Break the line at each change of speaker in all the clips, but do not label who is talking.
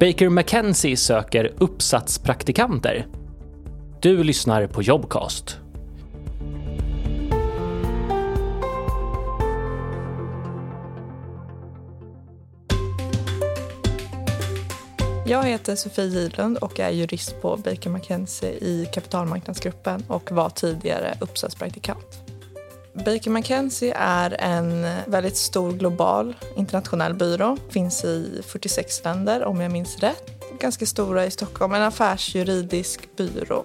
Baker McKenzie söker uppsatspraktikanter. Du lyssnar på Jobcast.
Jag heter Sofie Gidlund och är jurist på Baker McKenzie i kapitalmarknadsgruppen och var tidigare uppsatspraktikant. Baker McKenzie är en väldigt stor global internationell byrå. Finns i 46 länder om jag minns rätt. Ganska stora i Stockholm. En affärsjuridisk byrå.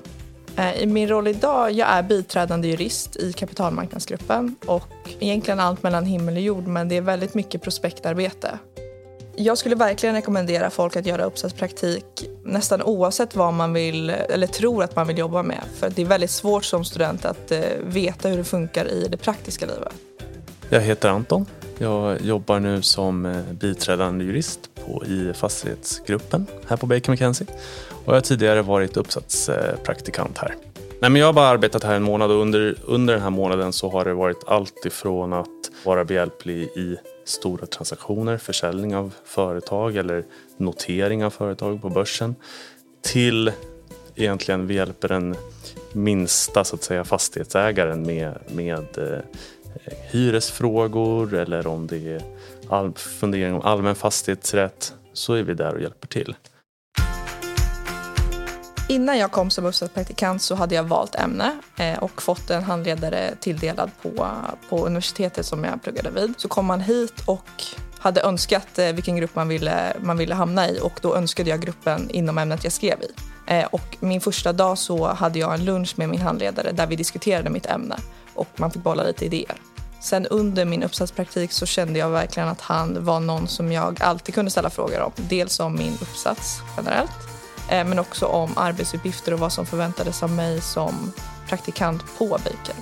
Eh, I min roll idag, jag är biträdande jurist i kapitalmarknadsgruppen och egentligen allt mellan himmel och jord men det är väldigt mycket prospektarbete. Jag skulle verkligen rekommendera folk att göra uppsatspraktik nästan oavsett vad man vill eller tror att man vill jobba med. För det är väldigt svårt som student att eh, veta hur det funkar i det praktiska livet.
Jag heter Anton. Jag jobbar nu som eh, biträdande jurist på, i fastighetsgruppen här på Baker McKenzie. Och jag har tidigare varit uppsatspraktikant här. Nej, men jag har bara arbetat här en månad och under, under den här månaden så har det varit allt ifrån att vara behjälplig i stora transaktioner, försäljning av företag eller notering av företag på börsen till egentligen vi hjälper den minsta så att säga fastighetsägaren med, med eh, hyresfrågor eller om det är all, fundering om allmän fastighetsrätt så är vi där och hjälper till.
Innan jag kom som uppsatspraktikant så hade jag valt ämne eh, och fått en handledare tilldelad på, på universitetet som jag pluggade vid. Så kom man hit och hade önskat eh, vilken grupp man ville, man ville hamna i och då önskade jag gruppen inom ämnet jag skrev i. Eh, och min första dag så hade jag en lunch med min handledare där vi diskuterade mitt ämne och man fick bolla lite idéer. Sen under min uppsatspraktik så kände jag verkligen att han var någon som jag alltid kunde ställa frågor om. Dels om min uppsats generellt Eh, men också om arbetsuppgifter och vad som förväntades av mig som praktikant på Baker,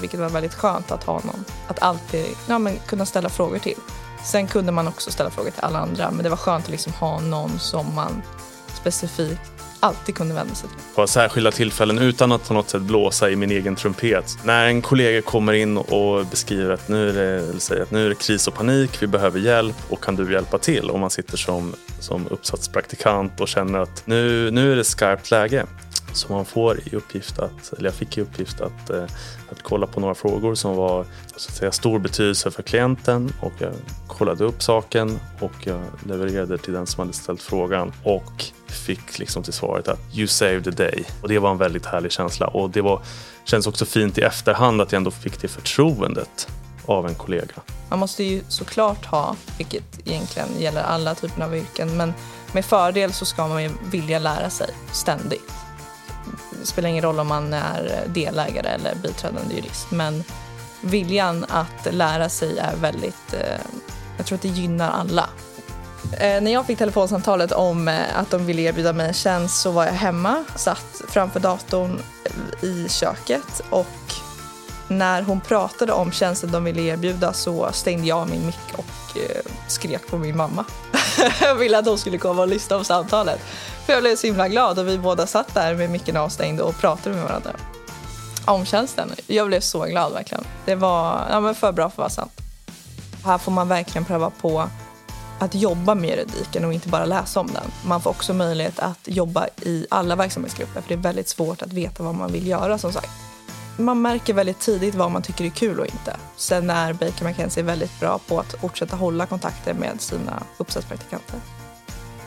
vilket var väldigt skönt att ha någon att alltid ja, men kunna ställa frågor till. Sen kunde man också ställa frågor till alla andra, men det var skönt att liksom ha någon som man specifikt alltid kunde vända sig till.
På särskilda tillfällen utan att på något sätt blåsa i min egen trumpet. När en kollega kommer in och beskriver att nu är det, säger att nu är det kris och panik, vi behöver hjälp och kan du hjälpa till? Om man sitter som, som uppsatspraktikant och känner att nu, nu är det skarpt läge. Så man får i uppgift att, eller jag fick i uppgift att, eh, att kolla på några frågor som var så att säga, stor betydelse för klienten och jag kollade upp saken och jag levererade till den som hade ställt frågan och fick liksom till svaret att you saved the day. Och det var en väldigt härlig känsla och det var, känns också fint i efterhand att jag ändå fick det förtroendet av en kollega.
Man måste ju såklart ha, vilket egentligen gäller alla typer av yrken, men med fördel så ska man ju vilja lära sig ständigt. Det spelar ingen roll om man är delägare eller biträdande jurist, men viljan att lära sig är väldigt, eh, jag tror att det gynnar alla. Eh, när jag fick telefonsamtalet om eh, att de ville erbjuda mig en tjänst så var jag hemma, satt framför datorn eh, i köket och när hon pratade om tjänsten de ville erbjuda så stängde jag min mick och skrek på min mamma jag ville att hon skulle komma och lyssna på samtalet. För jag blev så himla glad och vi båda satt där med micken avstängd och pratade med varandra om tjänsten. Jag blev så glad verkligen. Det var ja, men för bra för att vara sant. Här får man verkligen pröva på att jobba med juridiken och inte bara läsa om den. Man får också möjlighet att jobba i alla verksamhetsgrupper för det är väldigt svårt att veta vad man vill göra som sagt. Man märker väldigt tidigt vad man tycker är kul och inte. Sen är Baker McKenzie väldigt bra på att fortsätta hålla kontakter med sina uppsatspraktikanter.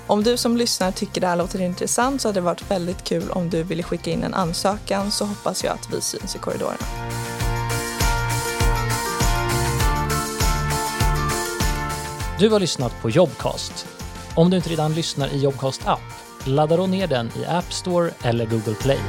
Om du som lyssnar tycker det här låter intressant så hade det varit väldigt kul om du ville skicka in en ansökan så hoppas jag att vi syns i korridorerna.
Du har lyssnat på Jobcast. Om du inte redan lyssnar i Jobcast app, ladda då ner den i App Store eller Google Play.